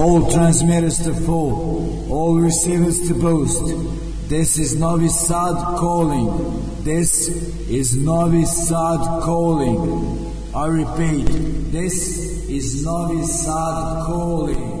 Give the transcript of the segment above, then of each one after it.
all transmitters to full, all receivers to boost. This is Novi Sad calling. This is Novi Sad calling. I repeat, this is Novi Sad calling.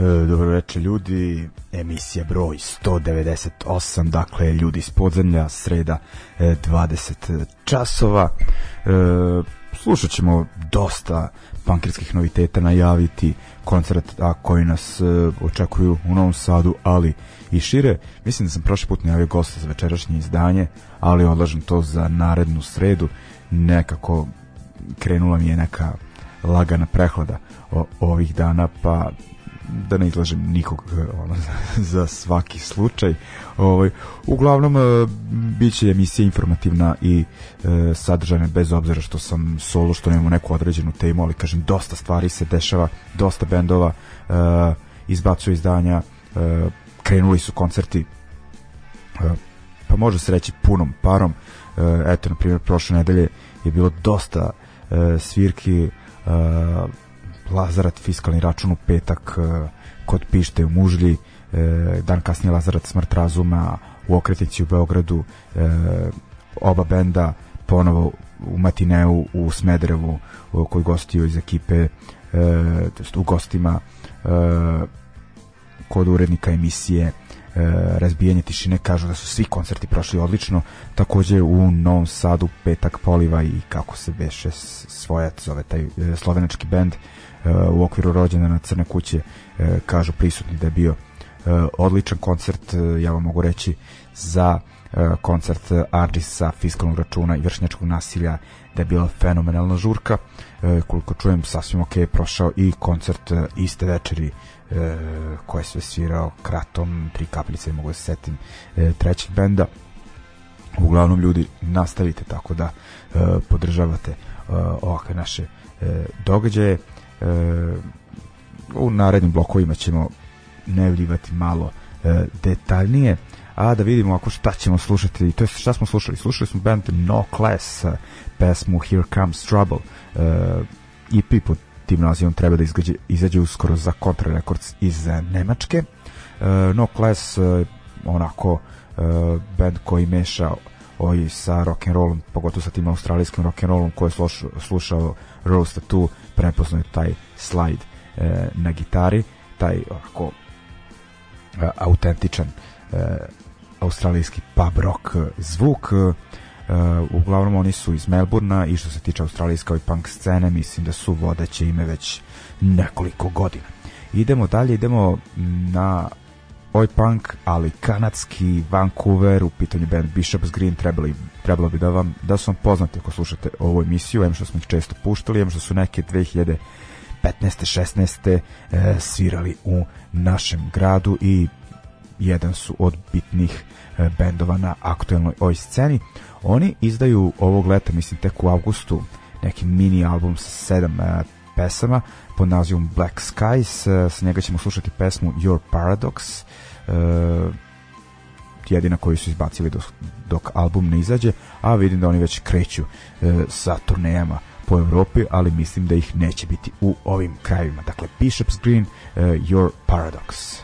Dobro večer ljudi, emisija broj 198, dakle ljudi iz podzemlja, sreda 20 e, časova. E, slušat ćemo dosta pankirskih noviteta najaviti, koncert a koji nas očekuju u Novom Sadu, ali i šire. Mislim da sam prošli put najavio gosta za večerašnje izdanje, ali odlažem to za narednu sredu. Nekako krenula mi je neka lagana prehlada ovih dana, pa da ne izlažem nikog e, ono, za svaki slučaj. Ovaj, uglavnom, e, bit će emisija informativna i e, sadržajna bez obzira što sam solo, što nemamo neku određenu temu, ali kažem, dosta stvari se dešava, dosta bendova e, izbacuje izdanja, e, krenuli su koncerti e, pa može se reći punom parom. E, eto, na primjer, prošle nedelje je bilo dosta e, svirki e, Lazarat fiskalni račun u petak e, kod Pište u Mužlji, e, dan kasnije Lazarat smrt razuma u Okretici u Beogradu, e, oba benda ponovo u Matineu u Smederevu koji gostio iz ekipe u gostima kod urednika emisije razbijanje tišine. Kažu da su svi koncerti prošli odlično. Takođe u Novom Sadu petak poliva i kako se beše svojac zove taj slovenački bend u okviru rođena na Crne kuće e, kažu prisutni da je bio e, odličan koncert ja vam mogu reći za koncert Ardisa, fiskalnog računa i vršnjačkog nasilja da je bila fenomenalna žurka. Koliko čujem sasvim ok prošao i koncert iste večeri koje se svirao kratom tri kapljice mogu da se setim trećeg benda. Uglavnom ljudi nastavite tako da podržavate ovakve naše događaje u narednim blokovima ćemo nevljivati malo detaljnije a da vidimo ako šta ćemo slušati to je šta smo slušali. Slušali smo band No Class pesmu Here Comes Trouble. EP pod tim nazivom treba da izgađe, izađe uskoro za Contra Records iz Nemačke. Uh, No Class uh, onako uh, band koji meša ovaj sa rock and rollom, pogotovo sa tim australijskim rock and rollom koji je slušao, slušao Rose Tattoo, prepoznao taj slide e, na gitari, taj onako e, autentičan e, australijski pub rock zvuk. Uh, uglavnom oni su iz Melburna i što se tiče australijske ovaj punk scene mislim da su vodeće ime već nekoliko godina. Idemo dalje, idemo na oj punk, ali kanadski Vancouver, u pitanju band Bishop's Green trebali, trebalo bi da vam da su vam poznati ako slušate ovu emisiju, em što smo ih često puštali, em što su neke 2015. 16. E, svirali u našem gradu i jedan su od bitnih e, bendova na aktuelnoj ovoj sceni. Oni izdaju ovog leta, mislim tek u avgustu, neki mini album sa sedam e, pesama pod nazivom Black Skies. E, s njega ćemo slušati pesmu Your Paradox, jedina koju su izbacili dok, dok album ne izađe, a vidim da oni već kreću sa turnejama po Evropi, ali mislim da ih neće biti u ovim krajevima. Dakle, Bishop's Green, Your Paradox.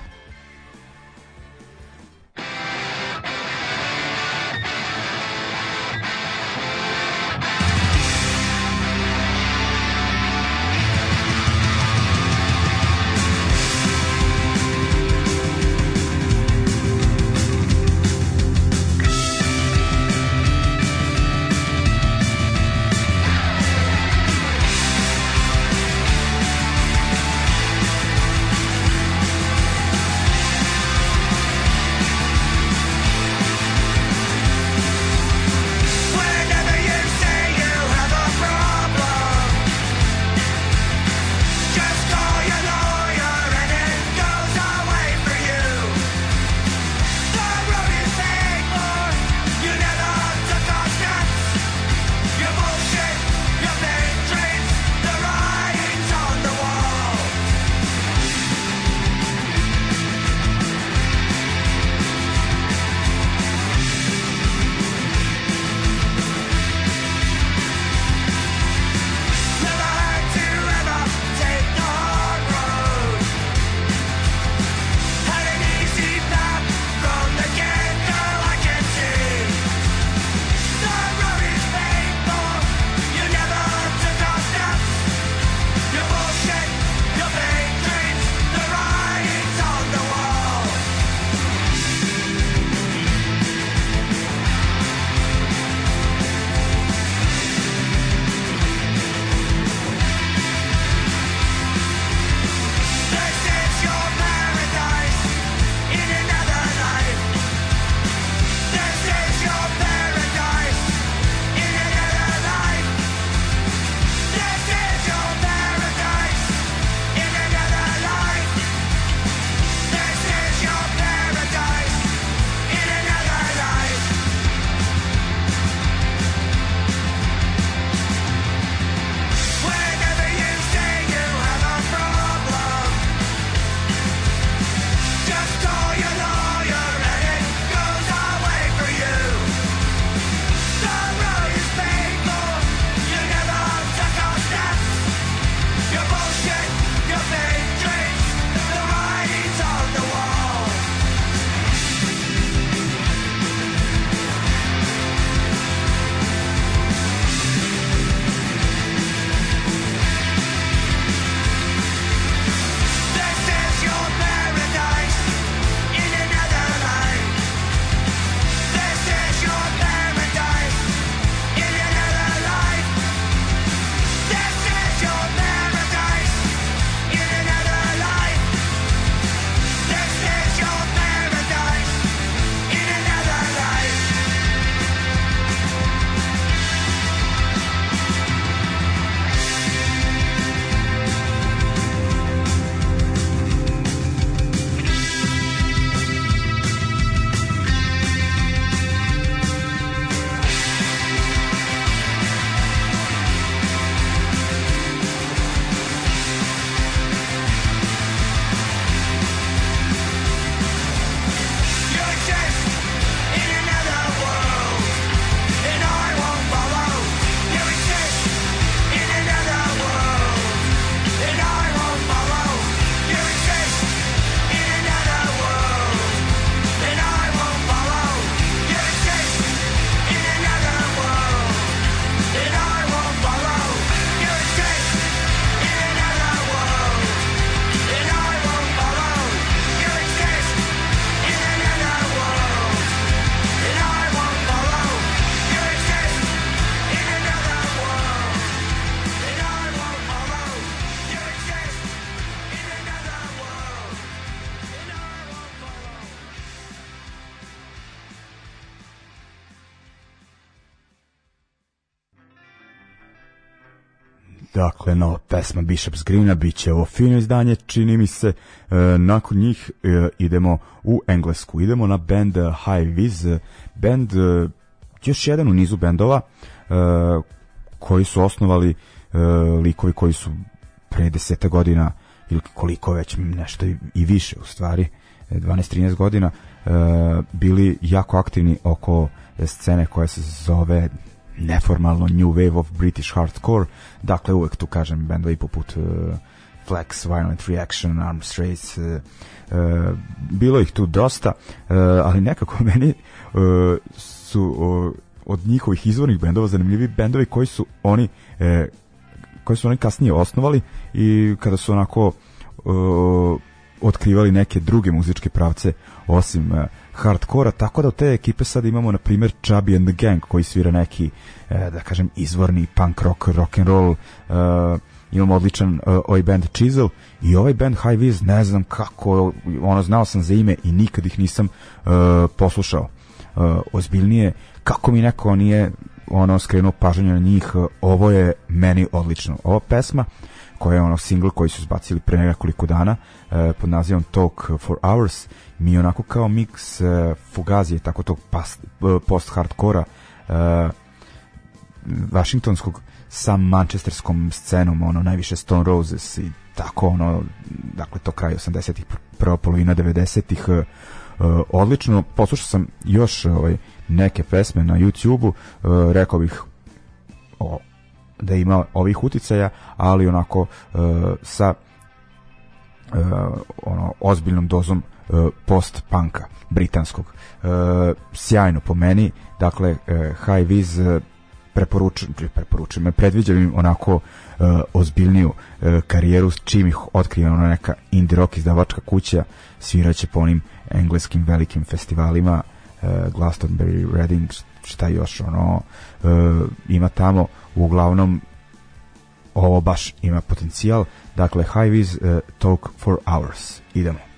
Dakle, nova pesma Bishop's Greena, bit će ovo fino izdanje, čini mi se, e, nakon njih e, idemo u Englesku, idemo na band High Viz, band, e, još jedan u nizu bendova, e, koji su osnovali e, likovi koji su pre deseta godina, ili koliko već, nešto i, i više u stvari, 12-13 godina, e, bili jako aktivni oko scene koja se zove neformalno New Wave of British Hardcore, dakle uvek tu kažem bendovi poput uh, Flex, Violent Reaction, Arms Race, uh, uh, bilo ih tu dosta, uh, ali nekako meni uh, su uh, od njihovih izvornih bendova zanimljivi bendovi koji su oni uh, koji su oni kasnije osnovali i kada su onako uh, otkrivali neke druge muzičke pravce osim uh, hardkora, tako da u te ekipe sad imamo na primjer Chubby and the Gang koji svira neki e, da kažem izvorni punk rock, rock and roll, e, imamo odličan uh, ovaj band Chisel i ovaj band High Viz ne znam kako ono znao sam za ime i nikad ih nisam uh, poslušao. Uh, ozbiljnije kako mi neko nije ono skrenuo pažnju na njih ovo je meni odlično. Ova pesma koja je ono single koji su zbacili pre nekoliko dana uh, pod nazivom Talk for Hours mi je onako kao miks uh, fugazije tako tog uh, post hardkora uh, Washingtonskog sa manchesterskom scenom, ono, najviše Stone Roses i tako, ono, dakle, to kraj 80-ih, prva polovina 90-ih, uh, odlično. Poslušao sam još ovaj, neke pesme na YouTube-u, uh, rekao bih o, da ima ovih uticaja, ali onako uh, sa ono, ozbiljnom dozom post-punka britanskog. Sjajno po meni, dakle, High Viz preporučujem, preporučujem, predviđam im onako uh, ozbiljniju uh, karijeru čim ih otkrije ona neka indie rock izdavačka kuća sviraće po onim engleskim velikim festivalima uh, Glastonbury, Reading šta još ono uh, ima tamo uglavnom ovo baš ima potencijal. Dakle High Viz uh, Talk for Hours. Idemo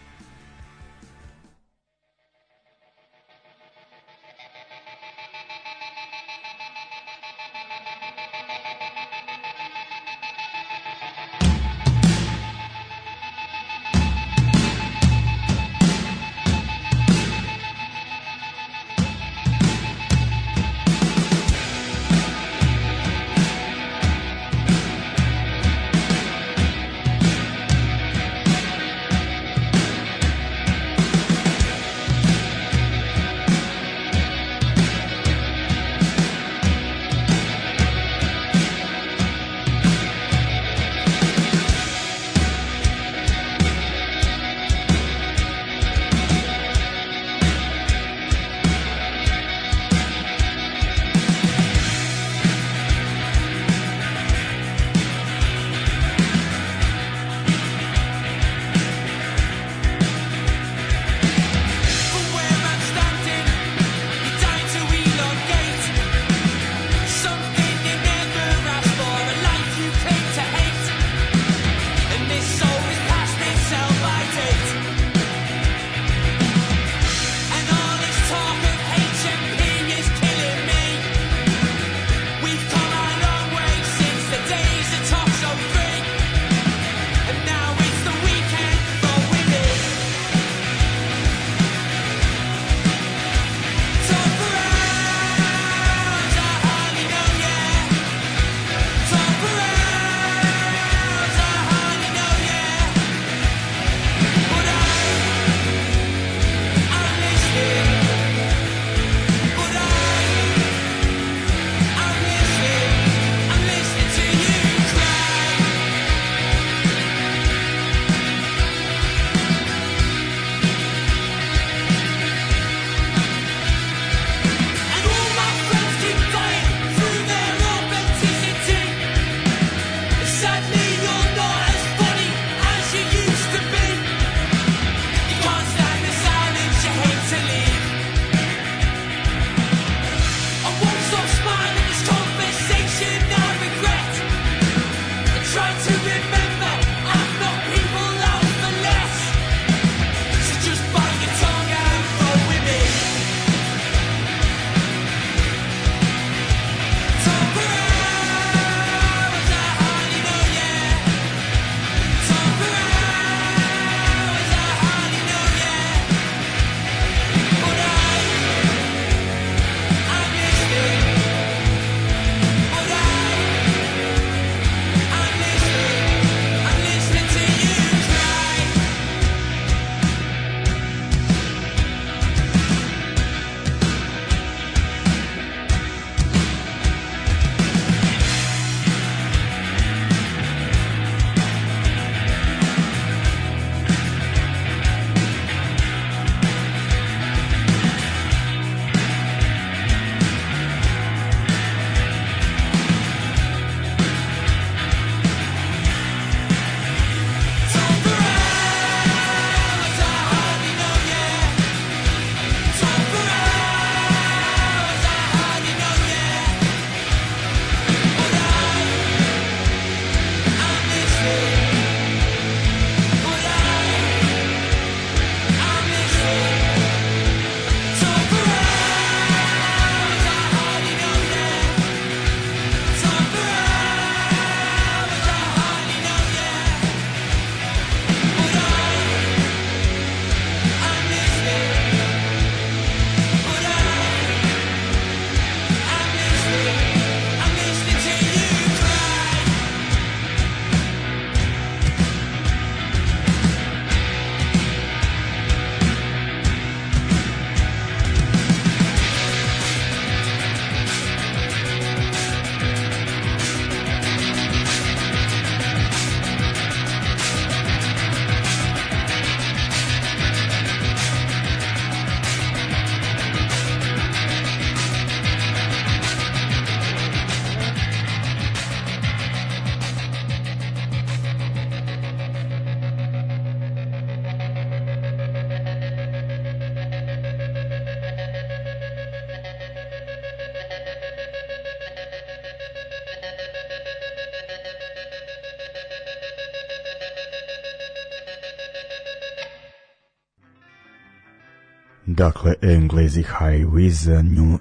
Dakle, Englezi High Wiz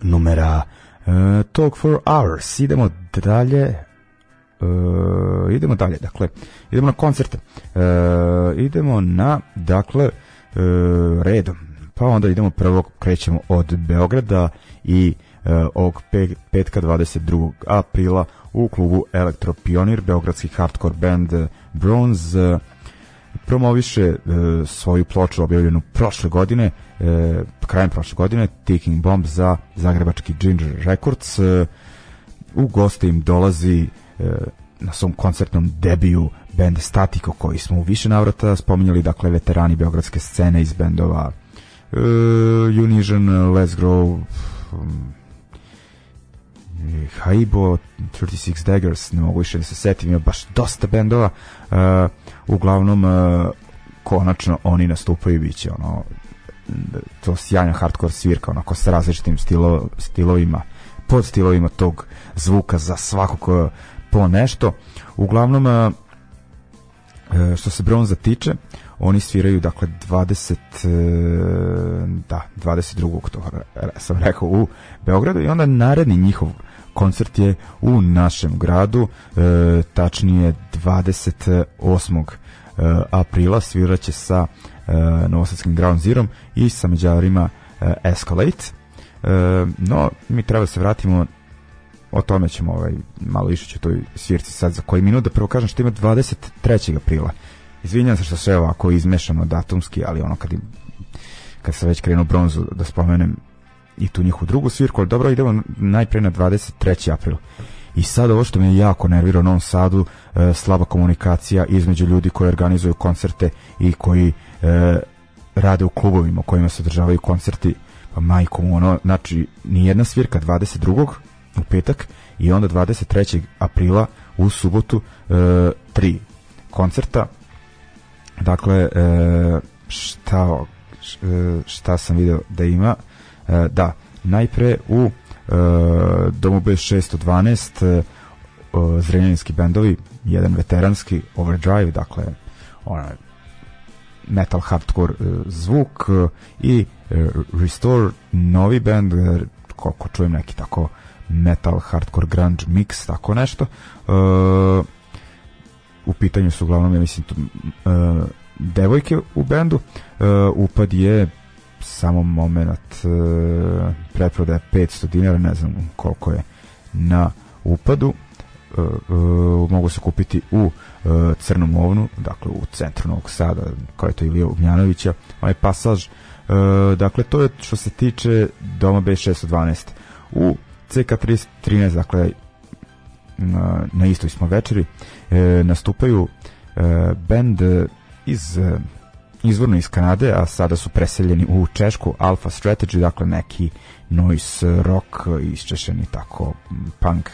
numera uh, Talk for Hours. Idemo dalje. Uh, idemo dalje, dakle, idemo na koncerte. Uh, idemo na, dakle, redom. Pa onda idemo prvo, krećemo od Beograda i ovog pe, petka 22. aprila u klubu Elektro Pionir, beogradski hardcore band Bronze promoviše uh, svoju ploču objavljenu prošle godine, uh, krajem prošle godine, Ticking Bomb za zagrebački Ginger Records. Uh, u goste im dolazi uh, na svom koncertnom debiju band Statiko koji smo u više navrata spominjali, dakle veterani beogradske scene iz bendova uh, Unision, Let's Grow, um, Haibo, 36 Daggers, ne mogu više da se setim, ima baš dosta bendova. Uh, uglavnom, uh, konačno oni nastupaju i bit će ono, to sjajna hardcore svirka, onako sa različitim stilo, stilovima, pod stilovima tog zvuka za svakog uh, po nešto. Uglavnom, uh, što se Bronza tiče, oni sviraju dakle 20 da 22. oktobra sam rekao u Beogradu i onda naredni njihov koncert je u našem gradu, e, tačnije 28. E, aprila sviraće sa e, Novosadskim Ground Zero i sa međarima Escalate. No, mi treba da se vratimo o tome ćemo ovaj, malo više ću toj svirci sad za koji minut da prvo kažem što ima 23. aprila izvinjam se što sve ovako izmešano datumski ali ono kad, im, kad se već krenuo bronzu da spomenem i tu njihovu drugu svirku, ali dobro, idemo najpre na 23. april. I sad ovo što me jako nervira u Novom Sadu, e, slaba komunikacija između ljudi koji organizuju koncerte i koji e, rade u klubovima kojima se održavaju koncerti, pa majkom ono, znači nijedna svirka 22. u petak i onda 23. aprila u subotu e, tri koncerta. Dakle, e, šta, e, šta sam video da ima da, najpre u e, Domu B612 e, zrenjaninski bendovi, jedan veteranski Overdrive, dakle onaj metal hardcore zvuk i Restore novi band koliko čujem neki tako metal hardcore grunge mix tako nešto. U pitanju su uglavnom ja mislim devojke u bendu. Upad je samo moment e, preprodaje 500 dinara, ne znam koliko je na upadu. E, e, mogu se kupiti u e, Crnom ovnu, dakle u centru Novog Sada, kao je to Ilija Ugnjanovića, ovaj pasaž. E, dakle, to je što se tiče doma B612. U CK13, dakle, na, na istoj smo večeri, e, nastupaju e, band iz izvorno iz Kanade, a sada su preseljeni u Češku, Alpha Strategy, dakle neki noise rock, isčešeni tako punk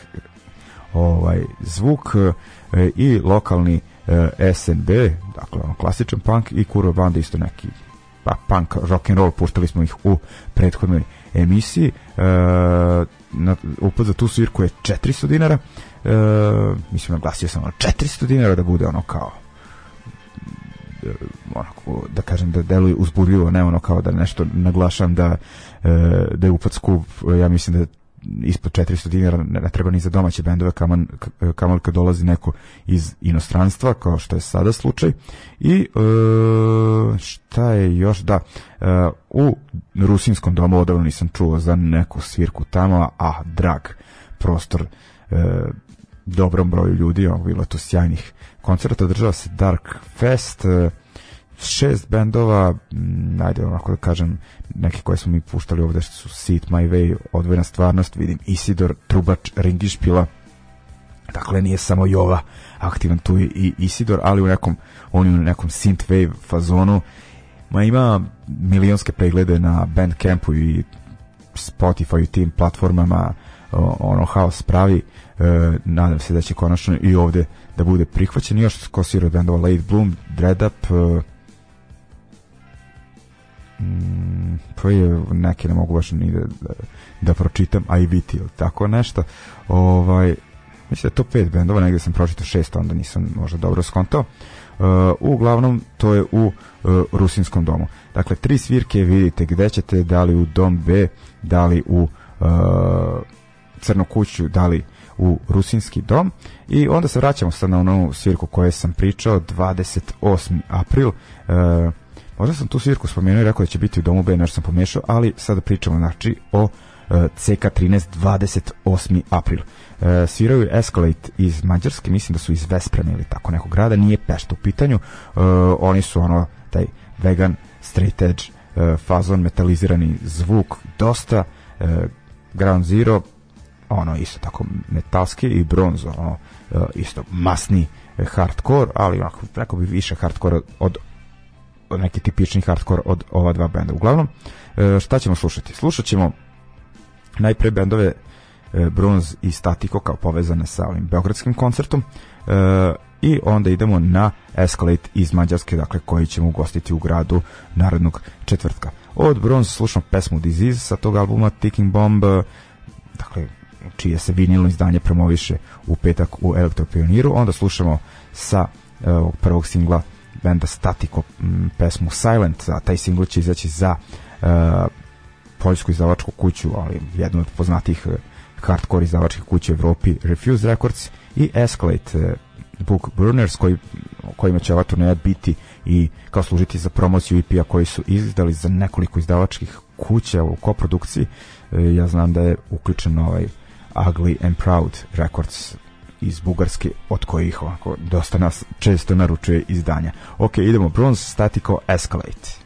ovaj zvuk e, i lokalni e, SNB, dakle ono klasičan punk i kurva banda isto neki pa punk rock and roll puštali smo ih u prethodnoj emisiji. E, na, upad za tu svirku je 400 dinara. E, mislim naglasio sam ono 400 dinara da bude ono kao onako, da kažem da deluje uzbudljivo, ne ono kao da nešto naglašam da, e, da je upad skup, ja mislim da ispod 400 dinara ne, treba ni za domaće bendove kaman, kaman kad dolazi neko iz inostranstva kao što je sada slučaj. I e, šta je još? Da e, u rusinskom domu odavno nisam čuo za neku svirku tamo a drag prostor e, dobrom broju ljudi, ono, bilo to sjajnih koncerta, održava se Dark Fest, e, šest bendova, najde onako da kažem, neke koje smo mi puštali ovde su Seat My Way, odvojena stvarnost, vidim Isidor, Trubač, Ringišpila, dakle nije samo Jova aktivan tu i Isidor, ali u nekom, on u nekom synthwave fazonu, ma ima milionske preglede na Bandcampu i Spotify i tim platformama, ono haos pravi, nadam se da će konačno i ovde da bude prihvaćen još ko svira bendova Late Bloom, Dread Up e, mm, pa je neke ne mogu baš ni da, da, da pročitam a i biti tako nešto ovaj mislim da je to pet bendova, negde sam pročitao šest, onda nisam možda dobro skontao. Uh, uglavnom, to je u uh, Rusinskom domu. Dakle, tri svirke vidite gde ćete, da li u dom B, da li u uh, Crnu kuću, da li u Rusinski dom i onda se vraćamo sad na onu svirku koju sam pričao 28. april uh, možda sam tu svirku spomenuo i rekao da će biti u domu B, nešto sam pomešao, ali sada pričamo znači o CK13 28. april. E, sviraju Escalate iz Mađarske, mislim da su iz Vespreme ili tako nekog grada, nije Pešta u pitanju. E, oni su ono, taj vegan, straight edge, e, fazon, metalizirani zvuk, dosta. E, Ground Zero, ono isto tako metalski i bronzo, ono e, isto masni hardcore, ali onako, rekao bi više hardcore od, od neki tipični hardcore od ova dva benda. Uglavnom, e, šta ćemo slušati? Slušat ćemo najpre bendove e, Bronz i Statiko kao povezane sa ovim beogradskim koncertom e, i onda idemo na Escalate iz Mađarske, dakle koji ćemo ugostiti u gradu narednog četvrtka. Od Bronz slušamo pesmu Disease sa tog albuma Ticking Bomb, dakle čije se vinilno izdanje promoviše u petak u Elektropioniru, onda slušamo sa e, ovog prvog singla benda Statiko pesmu Silent, a taj singl će izaći za uh, poljsku izdavačku kuću, ali jednu od poznatih eh, hardcore izdavačkih kuća u Evropi, Refuse Records i Escalate eh, Book Burners koji, kojima će ova turneja biti i kao služiti za promociju EP-a koji su izdali za nekoliko izdavačkih kuća u koprodukciji. Eh, ja znam da je uključen ovaj Ugly and Proud Records iz Bugarske, od kojih ovako dosta nas često naručuje izdanja. Ok, idemo, Bronze Statico Escalate.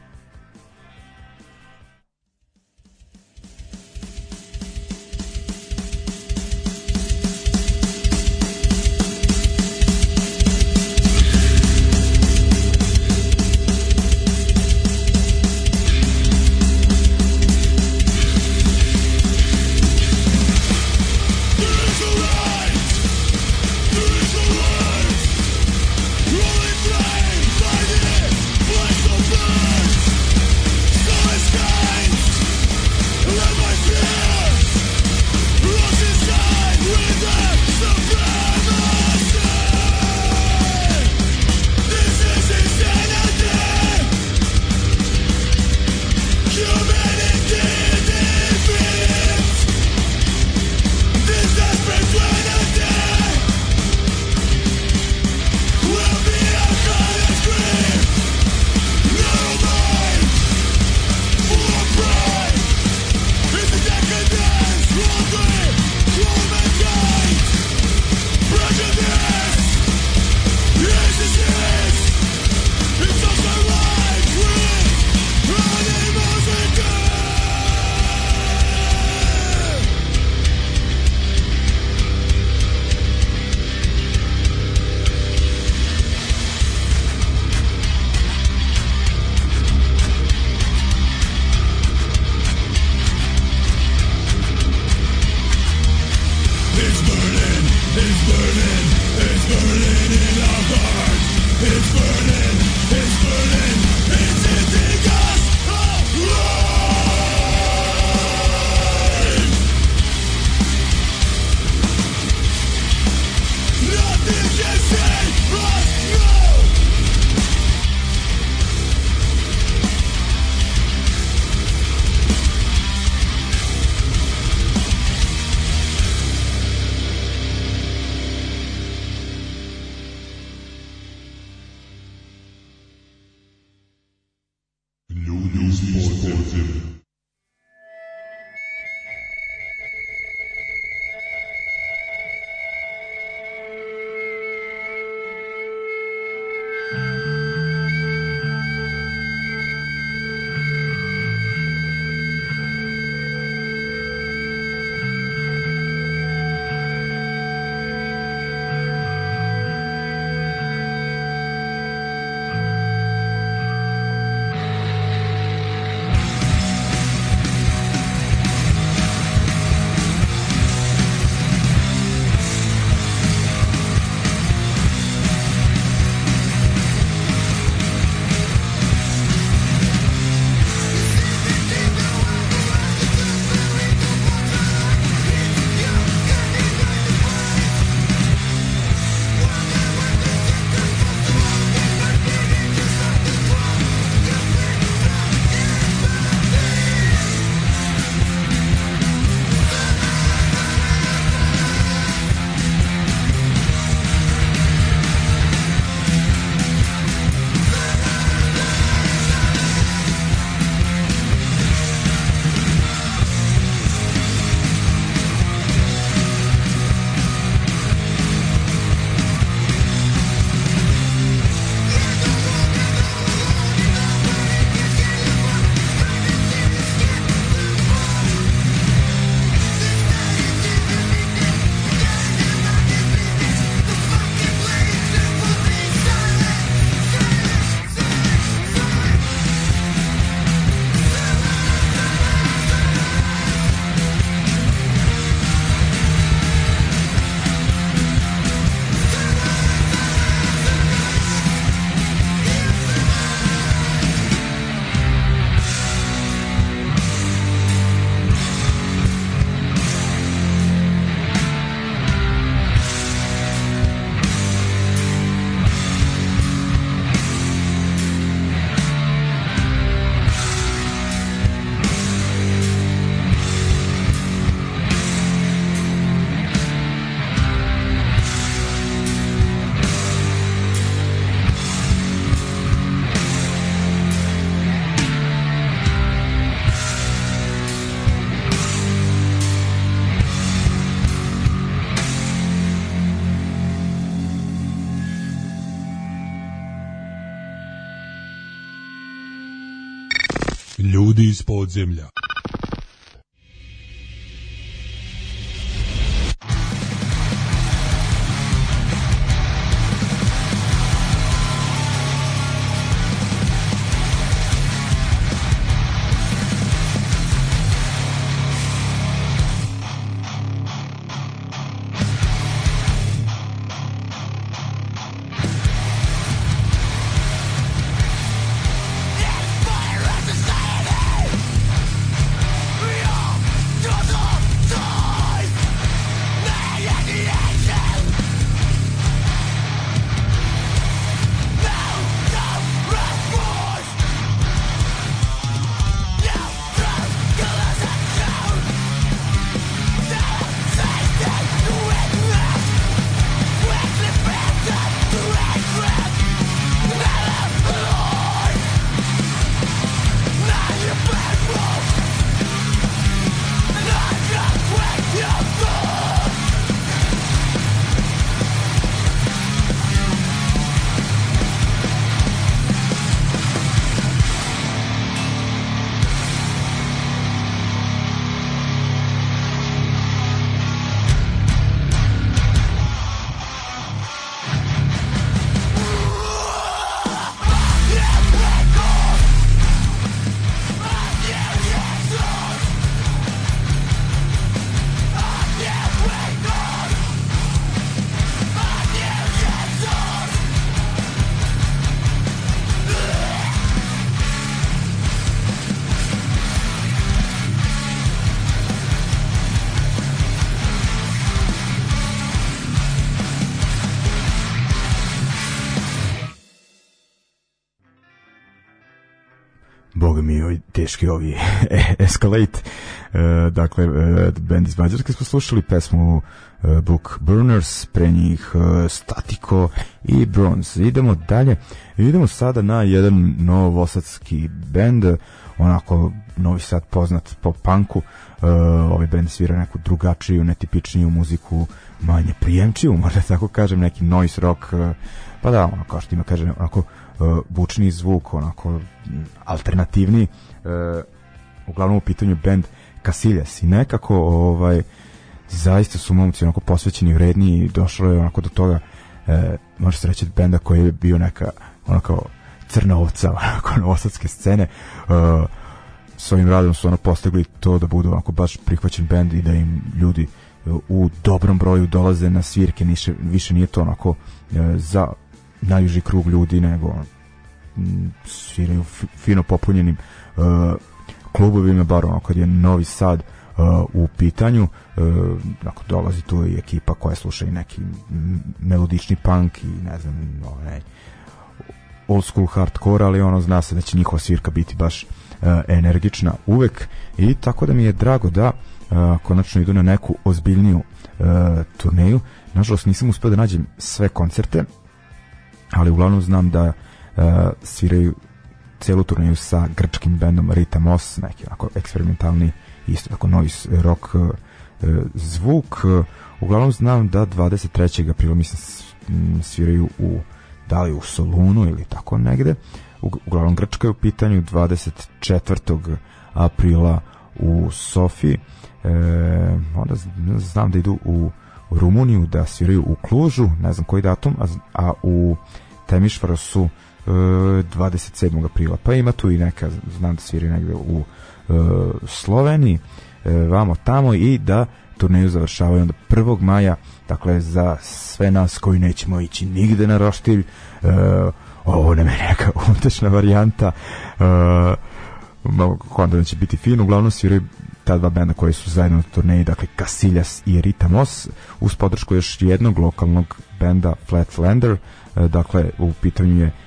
Iz podzemlja. Teški ovi Escalate. Uh, dakle, uh, band iz Mađarske smo slušali pesmu uh, Book Burners, pre njih uh, Statiko i Bronze. Idemo dalje. Idemo sada na jedan novosadski band, onako novi sad poznat po punku. Ovaj band svira neku drugačiju, netipičniju muziku, manje prijemčiju, možda tako kažem, neki noise rock, pa da, ono, kao što ima kaže, onako bučni zvuk, onako alternativni uh, uglavnom u pitanju band Casillas i nekako ovaj zaista su momci onako posvećeni vredni i došlo je onako do toga e, može se reći benda koji je bio neka onako crna ovca onako novosadske scene. E, s ovim radom su ono postigli to da budu onako baš prihvaćen bend i da im ljudi u dobrom broju dolaze na svirke. Niše, više nije to onako e, za najuži krug ljudi nego m, sviraju fino popunjenim klubovima, bar ono kad je Novi Sad uh, u pitanju, ako dolazi tu i ekipa koja sluša i neki melodični punk i ne znam, ovaj, old school hardcore, ali ono zna se da će njihova svirka biti baš energična uvek i tako da mi je drago da konačno idu na neku ozbiljniju turneju. Nažalost nisam uspeo da nađem sve koncerte, ali uglavnom znam da sviraju celu turneju sa grčkim bendom Rita Moss, neki onako eksperimentalni isto tako noise rock uh, zvuk. Uglavnom znam da 23. aprila mislim sviraju u da li u Solunu ili tako negde. Uglavnom Grčka je u pitanju 24. aprila u Sofiji. E, onda znam da idu u Rumuniju da sviraju u Klužu, ne znam koji datum, a, a u Temišvaru su 27. aprila. Pa ima tu i neka, znam da sviri negde u e, Sloveniji, e, vamo tamo i da turneju završavaju onda 1. maja, dakle za sve nas koji nećemo ići nigde na roštilj, e, ovo nam je neka utešna varijanta, onda će biti fino, uglavnom sviraju ta dva benda koji su zajedno na turneji, dakle Casillas i Rita Moss, uz podršku još jednog lokalnog benda Flatlander, dakle u pitanju je E,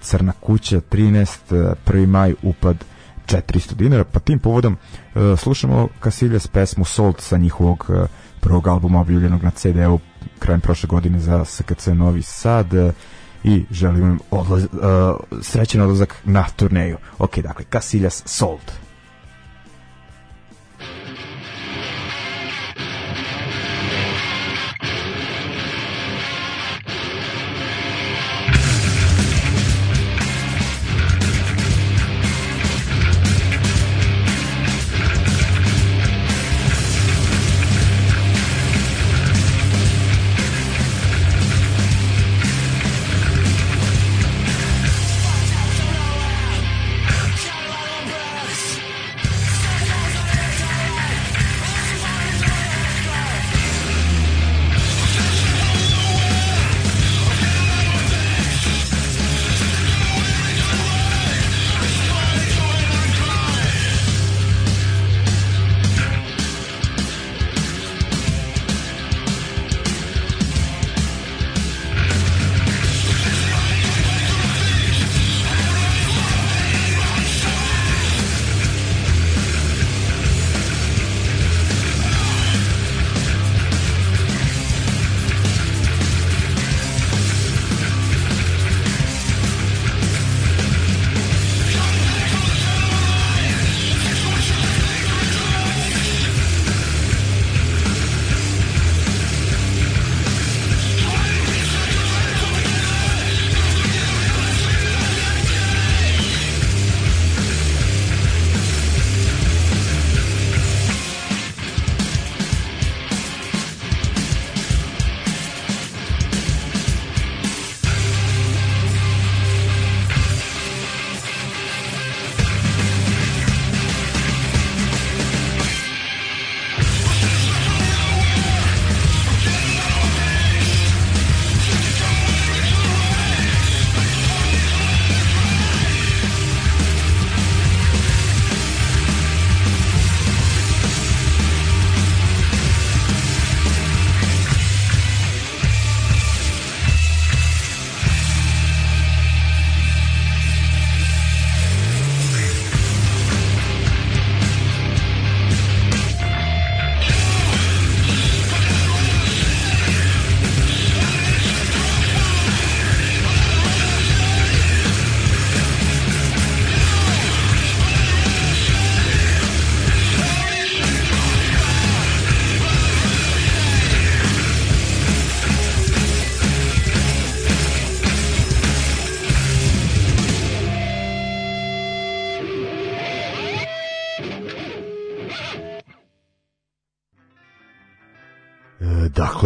Crna kuća 13, 1. E, maj upad 400 dinara, pa tim povodom e, slušamo Casillas pesmu Salt sa njihovog prvog albuma objavljenog na CD-u krajem prošle godine za SKC Novi Sad i želim im odlaz, srećen odlazak na turneju. Ok, dakle, Casillas Salt.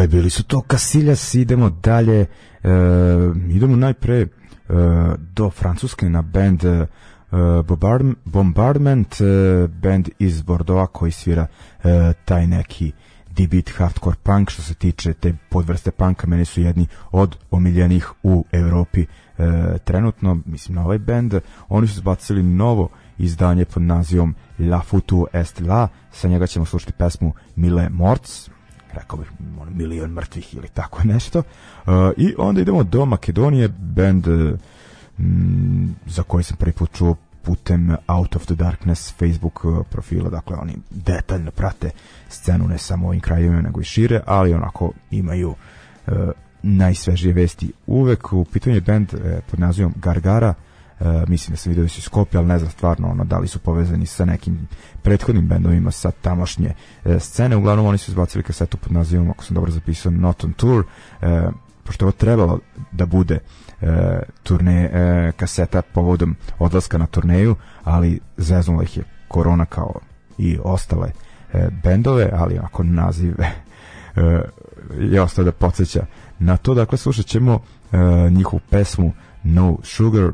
Dakle, bili su to Casillas, idemo dalje, e, idemo najpre e, do Francuske na band e, Bombardment, e, band iz Bordova koji svira e, taj neki D-beat hardcore punk. Što se tiče te podvrste punka meni su jedni od omiljenih u Evropi e, trenutno mislim na ovaj band. Oni su zbacili novo izdanje pod nazivom La Futu Est La sa njega ćemo slušati pesmu Mile Morts rekao bih milion mrtvih ili tako nešto. Uh, i onda idemo do Makedonije band uh, za koji sam prvi put čuo putem Out of the Darkness Facebook uh, profila, dakle oni detaljno prate scenu ne samo ovim krajevima nego i šire, ali onako imaju uh, najsvežije vesti. Uvek. U pitanju je band uh, pod nazivom Gargara, uh, mislim da sam vidio da su skopi, ali ne znam stvarno ono, da li su povezani sa nekim prethodnim bendovima sa tamošnje uh, scene. Uglavnom oni su izbacili kasetu pod nazivom, ako sam dobro zapisao, Not on Tour, uh, pošto je ovo trebalo da bude e, turne e, kaseta povodom odlaska na turneju, ali zeznula ih je korona kao i ostale e, bendove, ali ako naziv e, je ostao da podsjeća na to. Dakle, slušat ćemo e, njihovu pesmu No Sugar,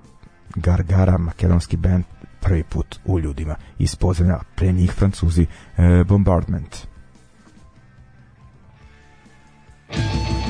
Gargara, makedonski band, prvi put u ljudima iz podzemlja, pre njih francuzi e, Bombardment. Thank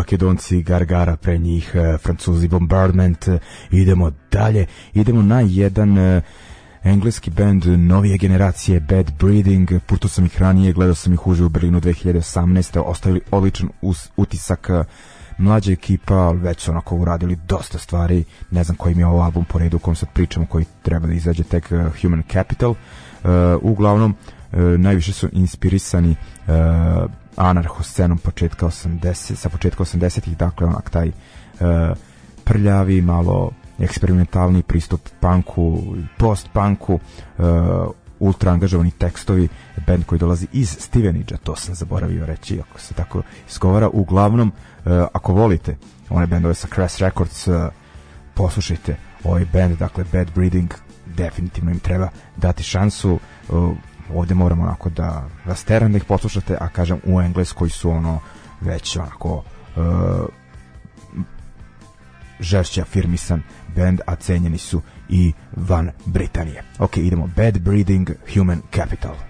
makedonci Gargara pre njih, e, francuzi Bombardment, idemo dalje, idemo na jedan uh, engleski band novije generacije Bad Breeding, puto sam ih ranije, gledao sam ih uživo u Berlinu 2018. ostavili odličan utisak mlađa ekipa, već su onako uradili dosta stvari, ne znam koji mi je ovo album po redu u kom sad pričamo, koji treba da izađe tek Human Capital. Uglavnom, najviše su inspirisani anarcho scenom početka 80, sa početka 80-ih, dakle onak taj uh, prljavi, malo eksperimentalni pristup punku, post-punku, uh, ultra angažovani tekstovi, band koji dolazi iz Stevenidža, to sam zaboravio reći, ako se tako isgovara. Uglavnom, uh, ako volite one bendove sa Crash Records, uh, poslušajte ovaj band, dakle Bad Breeding, definitivno im treba dati šansu. Ovde moramo onako da rasteram da ih poslušate, a kažem u engleskoj su ono već onako uh, žešće afirmisan band, a cenjeni su i van Britanije. Ok, idemo. Bad Breeding Human Capital.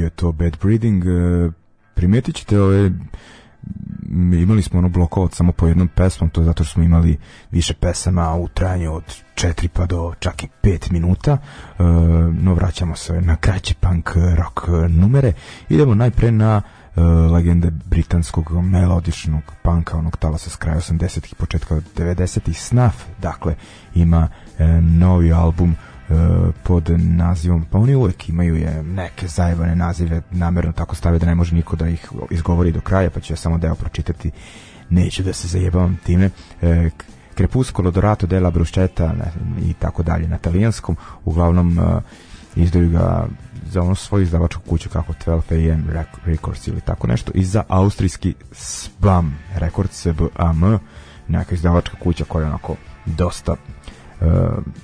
Bio je to Bad Breeding. E, primetit ćete ove imali smo ono blokovat samo po jednom pesmom, to je zato što smo imali više pesama u trajanju od 4 pa do čak i 5 minuta. E, no, vraćamo se na kraće punk rock numere. Idemo najpre na e, legende britanskog melodičnog panka, onog talasa s kraja 80-ih, početka 90-ih, Snuff, dakle, ima novi album pod nazivom, pa oni uvek imaju je neke zajebane nazive, namerno tako stave da ne može niko da ih izgovori do kraja, pa ću ja samo deo pročitati, neću da se zajebavam time. E, Crepuscolo Dorato della Bruschetta i tako dalje na talijanskom, uglavnom e, izdaju ga za ono svoju izdavačku kuću kako 12 AM Records ili tako nešto i za austrijski SBAM Records SBAM neka izdavačka kuća koja je onako dosta Uh,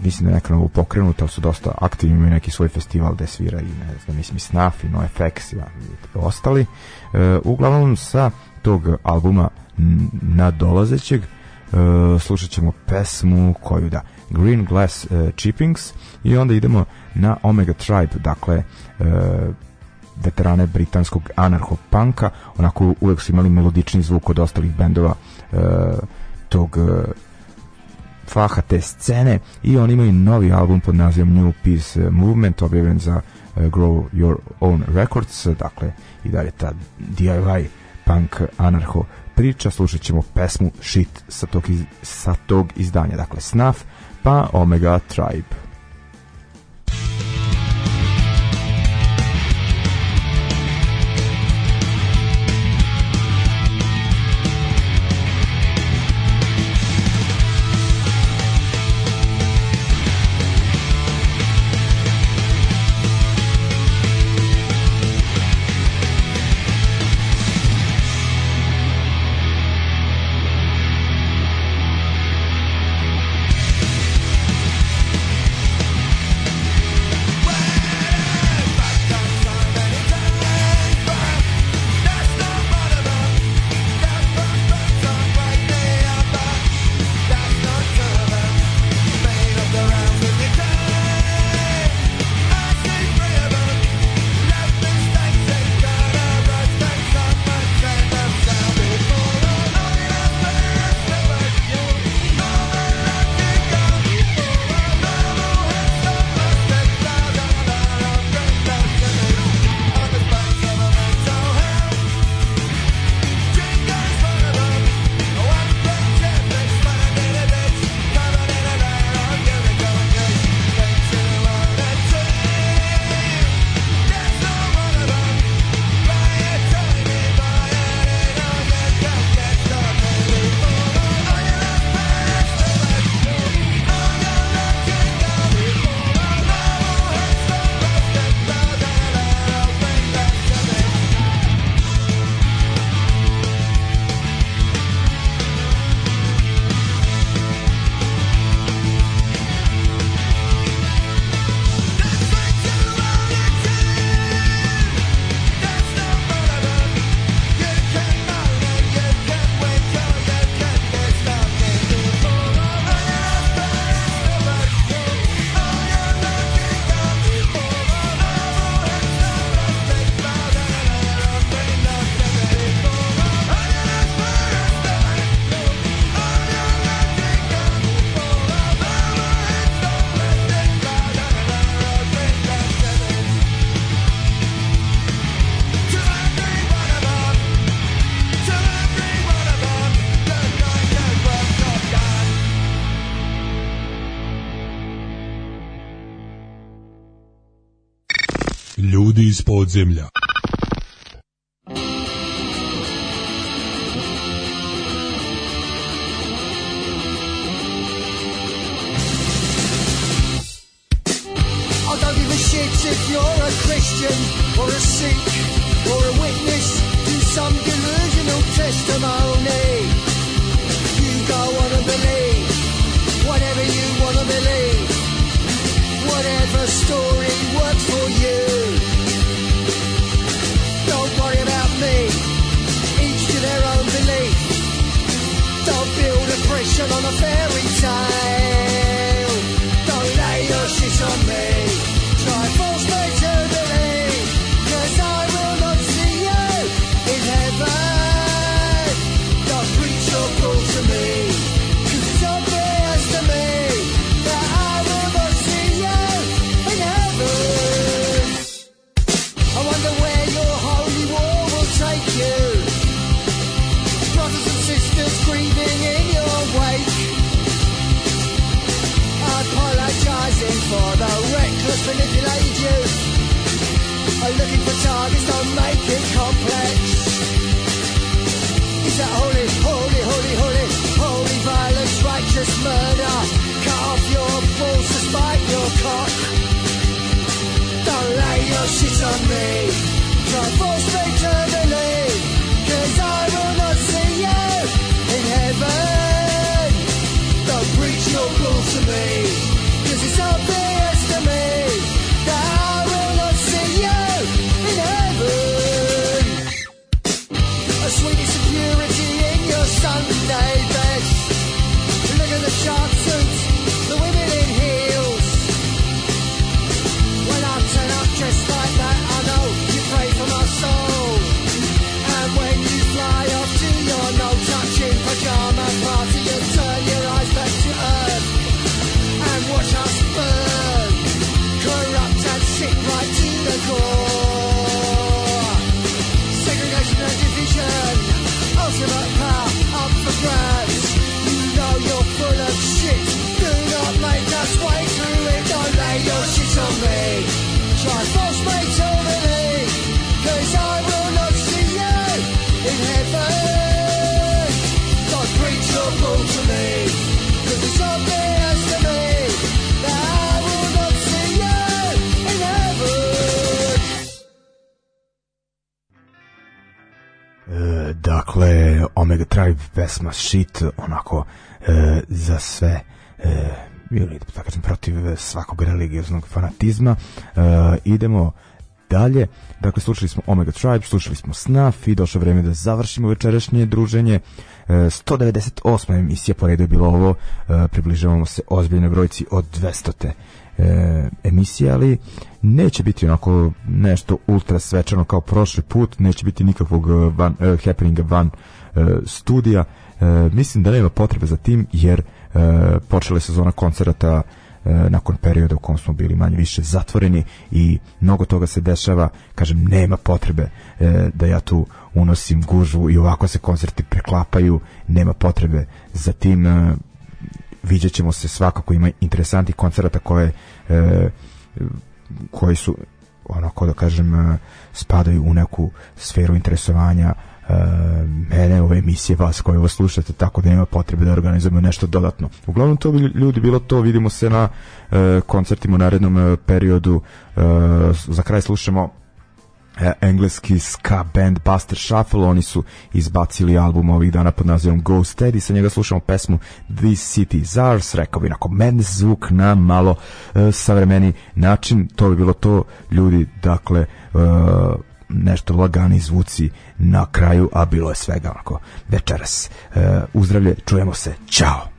mislim da je neka novo pokrenuta, ali su dosta aktivni, imaju neki svoj festival gde svira i ne znam, mislim i Snaf i NoFX i, i ostali. Uh, uglavnom sa tog albuma nadolazećeg uh, slušat ćemo pesmu koju da Green Glass uh, Chippings i onda idemo na Omega Tribe, dakle uh, veterane britanskog anarcho-punka, onako uvek su imali melodični zvuk od ostalih bendova uh, tog uh, faha te scene i oni imaju novi album pod nazivom New Peace Movement objavljen za uh, Grow Your Own Records dakle i dalje ta DIY punk anarcho priča. Slušat ćemo pesmu Shit sa tog, iz, sa tog izdanja dakle Snuff pa Omega Tribe iz podzemlja. Pesma Shit, onako, e, za sve e, ili, da kažem, protiv svakog religioznog fanatizma. E, idemo dalje. Dakle, slušali smo Omega Tribe, slušali smo Snaf i došlo vreme da završimo večerašnje druženje. E, 198. emisija po redu je bilo ovo. E, približavamo se ozbiljnoj brojci od 200 e, emisije, ali neće biti onako nešto ultra svečano kao prošli put, neće biti nikakvog e, van, e, happeninga van e, studija. E, mislim da nema potrebe za tim, jer e, počela je sezona koncerata e, nakon perioda u kom smo bili manje više zatvoreni i mnogo toga se dešava, kažem, nema potrebe e, da ja tu unosim gužvu i ovako se koncerti preklapaju, nema potrebe za tim e, viđat ćemo se svakako ima interesantnih koncerata koje e, koji su onako da kažem spadaju u neku sferu interesovanja mene, ove emisije, vas koje ovo slušate, tako da nema potrebe da organizujemo nešto dodatno. Uglavnom to bi ljudi bilo to, vidimo se na e, koncertima u narednom e, periodu. Za kraj slušamo engleski ska band Buster Shuffle, oni su izbacili album ovih dana pod nazivom Go Steady, sa njega slušamo pesmu This City Ours, rekao bi onako men zvuk na malo e, savremeni način, to bi bilo to ljudi, dakle nešto lagani zvuci na kraju, a bilo je svega onako večeras. E, uzdravlje, čujemo se, čao!